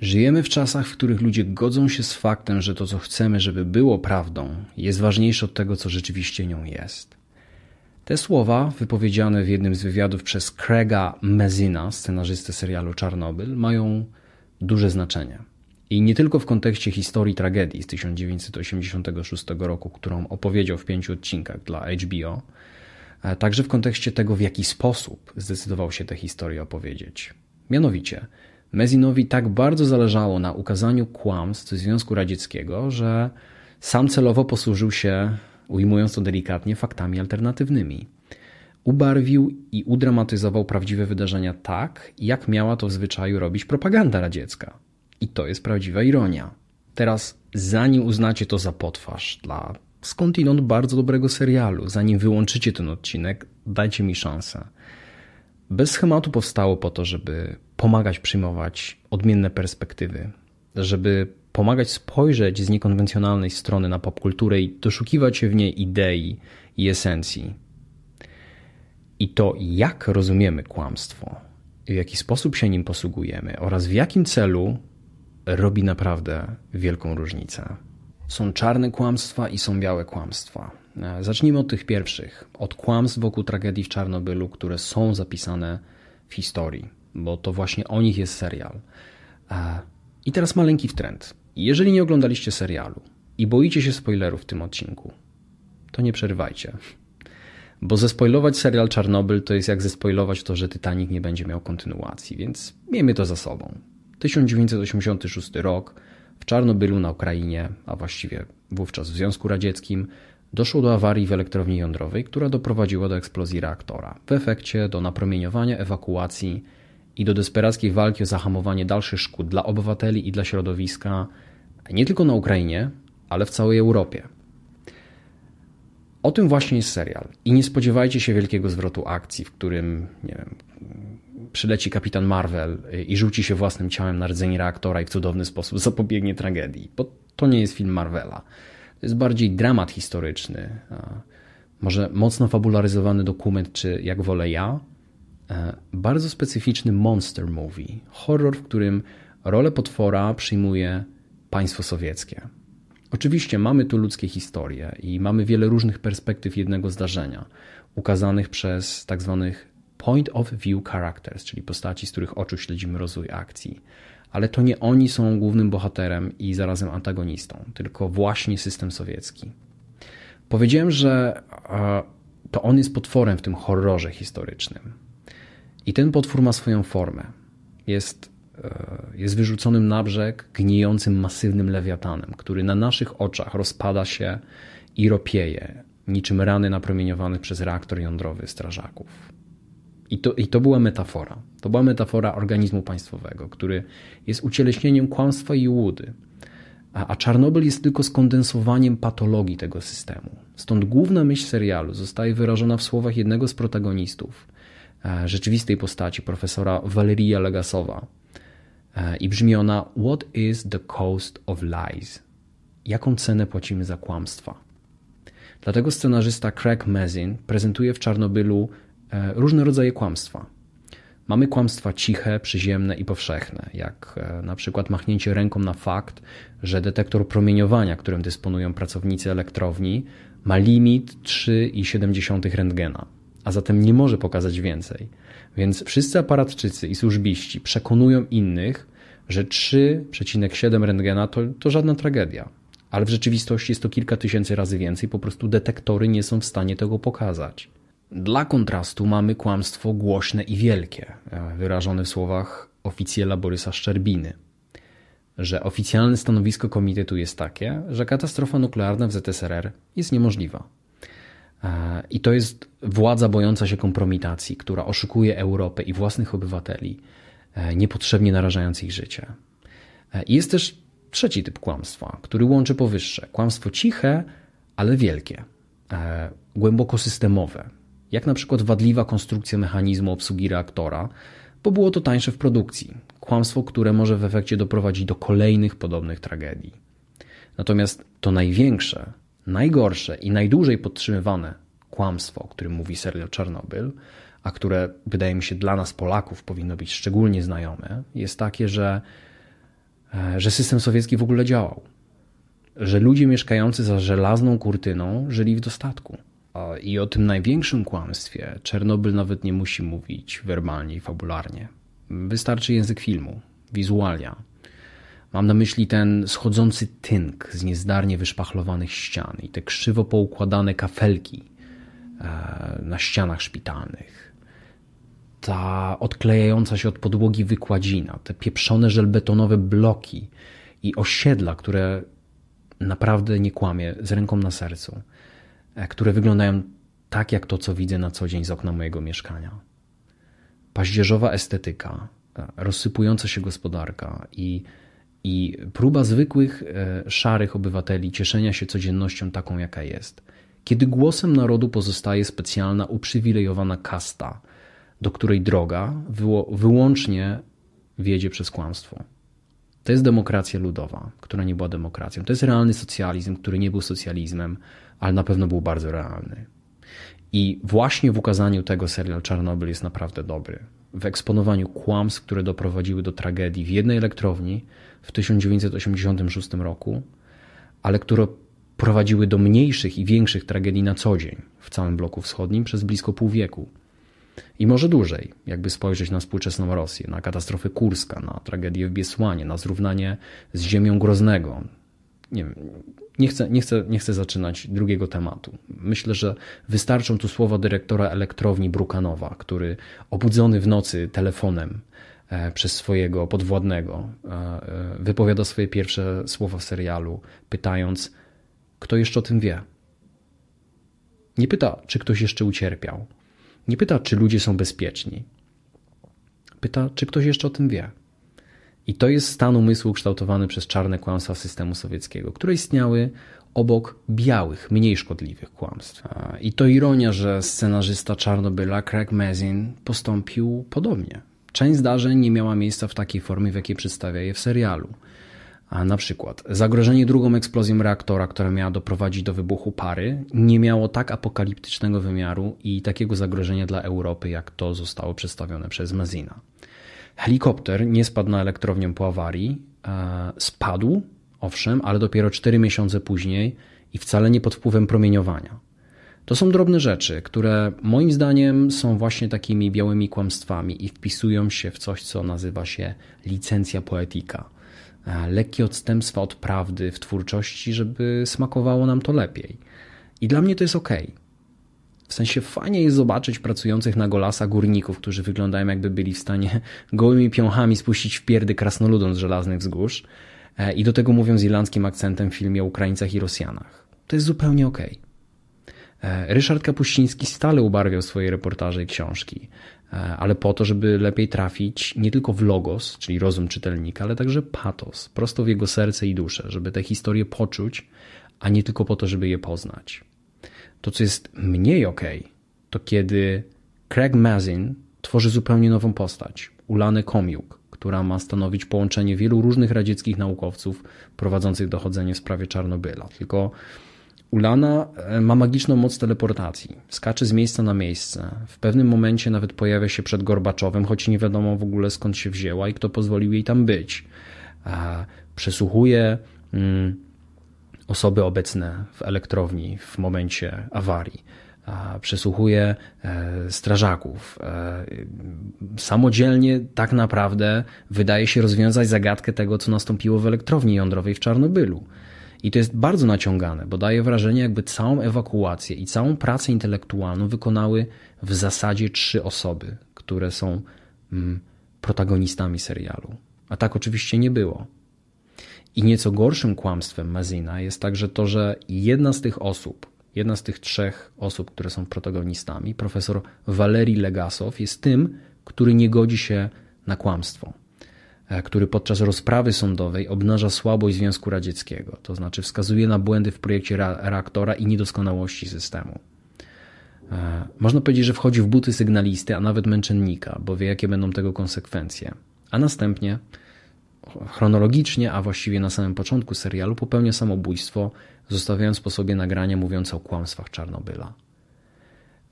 Żyjemy w czasach, w których ludzie godzą się z faktem, że to, co chcemy, żeby było prawdą, jest ważniejsze od tego, co rzeczywiście nią jest. Te słowa, wypowiedziane w jednym z wywiadów przez Craiga Mezina, scenarzystę serialu Czarnobyl, mają duże znaczenie. I nie tylko w kontekście historii tragedii z 1986 roku, którą opowiedział w pięciu odcinkach dla HBO, także w kontekście tego, w jaki sposób zdecydował się tę historię opowiedzieć. Mianowicie, Mezinowi tak bardzo zależało na ukazaniu kłamstw Związku Radzieckiego, że sam celowo posłużył się, ujmując to delikatnie, faktami alternatywnymi. Ubarwił i udramatyzował prawdziwe wydarzenia tak, jak miała to w zwyczaju robić propaganda radziecka. I to jest prawdziwa ironia. Teraz, zanim uznacie to za potwarz dla skądinąd bardzo dobrego serialu, zanim wyłączycie ten odcinek, dajcie mi szansę. Bez schematu powstało po to, żeby pomagać przyjmować odmienne perspektywy, żeby pomagać spojrzeć z niekonwencjonalnej strony na popkulturę i doszukiwać się w niej idei i esencji. I to, jak rozumiemy kłamstwo, w jaki sposób się nim posługujemy oraz w jakim celu robi naprawdę wielką różnicę. Są czarne kłamstwa i są białe kłamstwa. Zacznijmy od tych pierwszych, od kłamstw wokół tragedii w Czarnobylu, które są zapisane w historii, bo to właśnie o nich jest serial. I teraz maleńki trend. Jeżeli nie oglądaliście serialu i boicie się spoilerów w tym odcinku, to nie przerywajcie. Bo zespoilować serial Czarnobyl to jest jak zespoilować to, że Titanic nie będzie miał kontynuacji, więc miejmy to za sobą. 1986 rok w Czarnobylu na Ukrainie, a właściwie wówczas w Związku Radzieckim, doszło do awarii w elektrowni jądrowej, która doprowadziła do eksplozji reaktora. W efekcie do napromieniowania, ewakuacji i do desperackiej walki o zahamowanie dalszych szkód dla obywateli i dla środowiska nie tylko na Ukrainie, ale w całej Europie. O tym właśnie jest serial. I nie spodziewajcie się wielkiego zwrotu akcji, w którym nie wiem, przyleci kapitan Marvel i rzuci się własnym ciałem na rdzeń reaktora i w cudowny sposób zapobiegnie tragedii. Bo to nie jest film Marvela. To jest bardziej dramat historyczny. Może mocno fabularyzowany dokument, czy jak wolę ja. E, bardzo specyficzny monster movie. Horror, w którym rolę potwora przyjmuje państwo sowieckie. Oczywiście mamy tu ludzkie historie i mamy wiele różnych perspektyw jednego zdarzenia, ukazanych przez tak zwanych point of view characters, czyli postaci, z których oczu śledzimy rozwój akcji. Ale to nie oni są głównym bohaterem i zarazem antagonistą, tylko właśnie system sowiecki. Powiedziałem, że e, to on jest potworem w tym horrorze historycznym. I ten potwór ma swoją formę. Jest, e, jest wyrzuconym na brzeg gnijącym masywnym lewiatanem, który na naszych oczach rozpada się i ropieje, niczym rany napromieniowane przez reaktor jądrowy strażaków. I to, I to była metafora. To była metafora organizmu państwowego, który jest ucieleśnieniem kłamstwa i łudy. A, a Czarnobyl jest tylko skondensowaniem patologii tego systemu. Stąd główna myśl serialu zostaje wyrażona w słowach jednego z protagonistów, e, rzeczywistej postaci, profesora Valeria Legasowa. E, I brzmi ona: What is the cost of lies? Jaką cenę płacimy za kłamstwa? Dlatego scenarzysta Craig Mazin prezentuje w Czarnobylu różne rodzaje kłamstwa. Mamy kłamstwa ciche, przyziemne i powszechne, jak e, na przykład machnięcie ręką na fakt, że detektor promieniowania, którym dysponują pracownicy elektrowni, ma limit 3,7 rentgena, a zatem nie może pokazać więcej. Więc wszyscy aparatczycy i służbiści przekonują innych, że 3,7 rentgena to, to żadna tragedia. Ale w rzeczywistości jest to kilka tysięcy razy więcej, po prostu detektory nie są w stanie tego pokazać. Dla kontrastu mamy kłamstwo głośne i wielkie, e, wyrażone w słowach oficjela Borysa Szczerbiny, że oficjalne stanowisko komitetu jest takie, że katastrofa nuklearna w ZSRR jest niemożliwa. E, I to jest władza bojąca się kompromitacji, która oszukuje Europę i własnych obywateli, e, niepotrzebnie narażając ich życie. I jest też trzeci typ kłamstwa, który łączy powyższe. Kłamstwo ciche, ale wielkie, głęboko systemowe, jak na przykład wadliwa konstrukcja mechanizmu obsługi reaktora, bo było to tańsze w produkcji. Kłamstwo, które może w efekcie doprowadzić do kolejnych podobnych tragedii. Natomiast to największe, najgorsze i najdłużej podtrzymywane kłamstwo, o którym mówi serial Czarnobyl, a które wydaje mi się dla nas Polaków powinno być szczególnie znajome, jest takie, że e, że system sowiecki w ogóle działał, że ludzie mieszkający za żelazną kurtyną żyli w dostatku. I o tym największym kłamstwie Czernobyl nawet nie musi mówić werbalnie i fabularnie. Wystarczy język filmu, wizualia. Mam na myśli ten schodzący tynk z niezdarnie wyszpachlowanych ścian i te krzywo poukładane kafelki e, na ścianach szpitalnych. Ta odklejająca się od podłogi wykładzina, te pieprzone żelbetonowe bloki i osiedla, które naprawdę nie kłamie, z ręką na sercu, które wyglądają tak jak to, co widzę na co dzień z okna mojego mieszkania. Paździerzowa estetyka, e, rozsypująca się gospodarka i, i próba zwykłych, e, szarych obywateli cieszenia się codziennością taką, jaka jest. Kiedy głosem narodu pozostaje specjalna, uprzywilejowana kasta, do której droga wyłącznie wiedzie przez kłamstwo. To jest demokracja ludowa, która nie była demokracją. To jest realny socjalizm, który nie był socjalizmem, ale na pewno był bardzo realny. I właśnie w ukazaniu tego serial Czarnobyl jest naprawdę dobry. W eksponowaniu kłamstw, które doprowadziły do tragedii w jednej elektrowni w 1986 roku, ale które prowadziły do mniejszych i większych tragedii na co dzień w całym bloku wschodnim przez blisko pół wieku. I może dłużej, jakby spojrzeć na współczesną Rosję, na katastrofę Kurska, na tragedię w Biesłanie, na zrównanie z ziemią Groznego. Nie, wiem, nie, chcę, nie, chcę, nie chcę zaczynać drugiego tematu. Myślę, że wystarczą tu słowa dyrektora elektrowni Brukanowa, który obudzony w nocy telefonem e, przez swojego podwładnego e, e, wypowiada swoje pierwsze słowa w serialu, pytając, kto jeszcze o tym wie. Nie pyta, czy ktoś jeszcze ucierpiał, nie pyta, czy ludzie są bezpieczni. Pyta, czy ktoś jeszcze o tym wie. I to jest stan umysłu kształtowany przez czarne kłamstwa systemu sowieckiego, które istniały obok białych, mniej szkodliwych kłamstw. I to ironia, że scenarzysta Czarnobyla Craig Mazin postąpił podobnie. Część zdarzeń nie miała miejsca w takiej formie, w jakiej przedstawia je w serialu. A na przykład zagrożenie drugą eksplozją reaktora, która miała doprowadzić do wybuchu pary, nie miało tak apokaliptycznego wymiaru i takiego zagrożenia dla Europy, jak to zostało przedstawione przez Mazina. Helikopter nie spadł na elektrownię po awarii, e, spadł, owszem, ale dopiero 4 miesiące później i wcale nie pod wpływem promieniowania. To są drobne rzeczy, które moim zdaniem są właśnie takimi białymi kłamstwami i wpisują się w coś, co nazywa się licencja poetyka – lekkie odstępstwa od prawdy w twórczości, żeby smakowało nam to lepiej. I dla mnie to jest ok. W sensie fajnie jest zobaczyć pracujących na golasa górników, którzy wyglądają jakby byli w stanie gołymi piąchami spuścić w pierdy krasnoludom z żelaznych wzgórz e, i do tego mówią z irlandzkim akcentem w filmie o Ukraińcach i Rosjanach. To jest zupełnie ok. E, Ryszard Kapuściński stale ubarwiał swoje reportaże i książki. E, ale po to, żeby lepiej trafić nie tylko w logos, czyli rozum czytelnika, ale także patos, prosto w jego serce i duszę, żeby te historie poczuć, a nie tylko po to, żeby je poznać. To, co jest mniej ok, to kiedy Craig Mazin tworzy zupełnie nową postać, Ulanę Komiuk, która ma stanowić połączenie wielu różnych radzieckich naukowców prowadzących dochodzenie w sprawie Czarnobyla. Tylko Ulana e, ma magiczną moc teleportacji. Skacze z miejsca na miejsce. W pewnym momencie nawet pojawia się przed Gorbaczowem, choć nie wiadomo w ogóle skąd się wzięła i kto pozwolił jej tam być. Przesłuchuje mm, osoby obecne w elektrowni w momencie awarii. Przesłuchuje strażaków. E, samodzielnie tak naprawdę wydaje się rozwiązać zagadkę tego, co nastąpiło w elektrowni jądrowej w Czarnobylu. I to jest bardzo naciągane, bo daje wrażenie, jakby całą ewakuację i całą pracę intelektualną wykonały w zasadzie trzy osoby, które są mm, protagonistami serialu. A tak oczywiście nie było. I nieco gorszym kłamstwem Mazina jest także to, że jedna z tych osób, jedna z tych trzech osób, które są protagonistami, profesor Walerii Legasow, jest tym, który nie godzi się na kłamstwo. E, który podczas rozprawy sądowej obnaża słabość Związku Radzieckiego, to znaczy wskazuje na błędy w projekcie reaktora i niedoskonałości systemu. E, można powiedzieć, że wchodzi w buty sygnalisty, a nawet męczennika, bo wie, jakie będą tego konsekwencje. A następnie, chronologicznie, a właściwie na samym początku serialu, popełnia samobójstwo, zostawiając po sobie nagrania mówiące o kłamstwach Czarnobyla.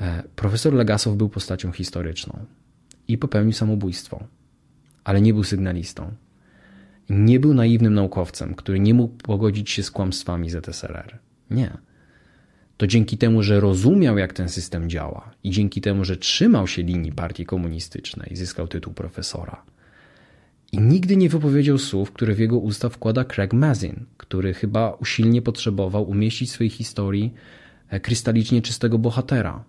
E, profesor Legasow był postacią historyczną i popełnił samobójstwo ale nie był sygnalistą. nie był naiwnym naukowcem, który nie mógł pogodzić się z kłamstwami ZSRR. Nie. To dzięki temu, że rozumiał, jak ten system działa i dzięki temu, że trzymał się linii partii komunistycznej, zyskał tytuł profesora. I nigdy nie wypowiedział słów, które w jego usta wkłada Craig Mazin, który chyba usilnie potrzebował umieścić w swojej historii e, krystalicznie czystego bohatera.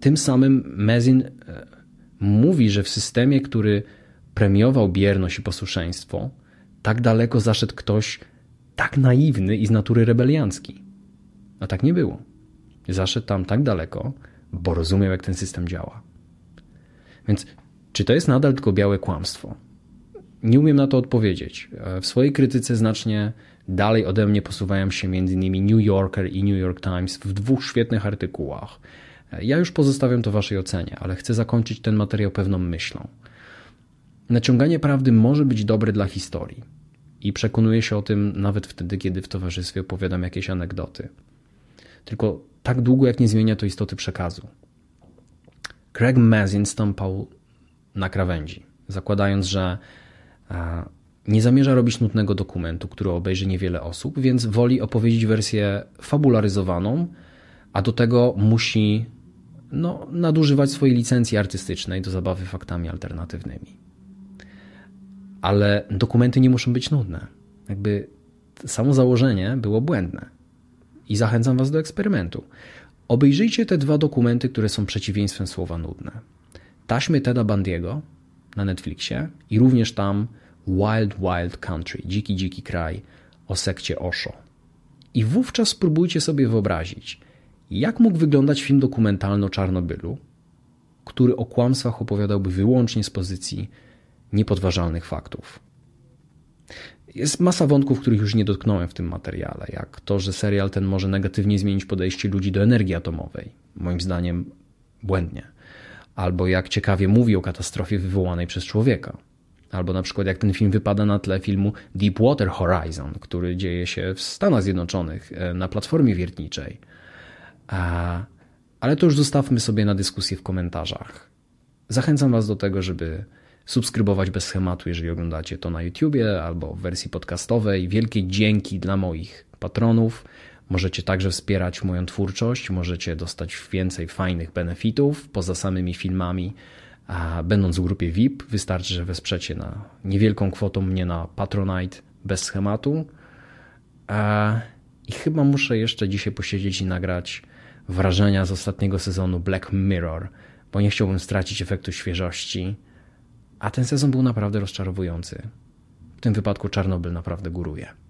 Tym samym Mazin e, mówi, że w systemie, który premiował bierność i posłuszeństwo, tak daleko zaszedł ktoś tak naiwny i z natury rebeliancki. A tak nie było. Zaszedł tam tak daleko, bo rozumiał, jak ten system działa. Więc czy to jest nadal tylko białe kłamstwo? Nie umiem na to odpowiedzieć. W swojej krytyce znacznie dalej ode mnie posuwają się m.in. New Yorker i New York Times w dwóch świetnych artykułach. Ja już pozostawiam to Waszej ocenie, ale chcę zakończyć ten materiał pewną myślą. Naciąganie prawdy może być dobre dla historii i przekonuję się o tym nawet wtedy, kiedy w towarzystwie opowiadam jakieś anegdoty. Tylko tak długo, jak nie zmienia to istoty przekazu. Craig Mazin stąpał na krawędzi, zakładając, że nie zamierza robić nudnego dokumentu, który obejrzy niewiele osób, więc woli opowiedzieć wersję fabularyzowaną, a do tego musi no, nadużywać swojej licencji artystycznej do zabawy faktami alternatywnymi. Ale dokumenty nie muszą być nudne. Jakby samo założenie było błędne. I zachęcam Was do eksperymentu. Obejrzyjcie te dwa dokumenty, które są przeciwieństwem słowa nudne. Taśmy Teda Bandiego na Netflixie i również tam Wild Wild Country, dziki, dziki kraj o sekcie Osho. I wówczas spróbujcie sobie wyobrazić, jak mógł wyglądać film dokumentalny o Czarnobylu, który o kłamstwach opowiadałby wyłącznie z pozycji niepodważalnych faktów. Jest masa wątków, których już nie dotknąłem w tym materiale, jak to, że serial ten może negatywnie zmienić podejście ludzi do energii atomowej. Moim zdaniem błędnie. Albo jak ciekawie mówi o katastrofie wywołanej przez człowieka. Albo na przykład jak ten film wypada na tle filmu Deepwater Horizon, który dzieje się w Stanach Zjednoczonych e, na platformie wiertniczej. Ale to już zostawmy sobie na dyskusję w komentarzach. Zachęcam Was do tego, żeby subskrybować bez schematu, jeżeli oglądacie to na YouTubie albo w wersji podcastowej. Wielkie dzięki dla moich patronów. Możecie także wspierać moją twórczość, możecie dostać więcej fajnych benefitów poza samymi filmami. A będąc w grupie VIP, wystarczy, że wesprzecie na niewielką kwotą mnie na Patronite bez schematu. I chyba muszę jeszcze dzisiaj posiedzieć i nagrać wrażenia z ostatniego sezonu Black Mirror, bo nie chciałbym stracić efektu świeżości. A ten sezon był naprawdę rozczarowujący. W tym wypadku Czarnobyl naprawdę góruje.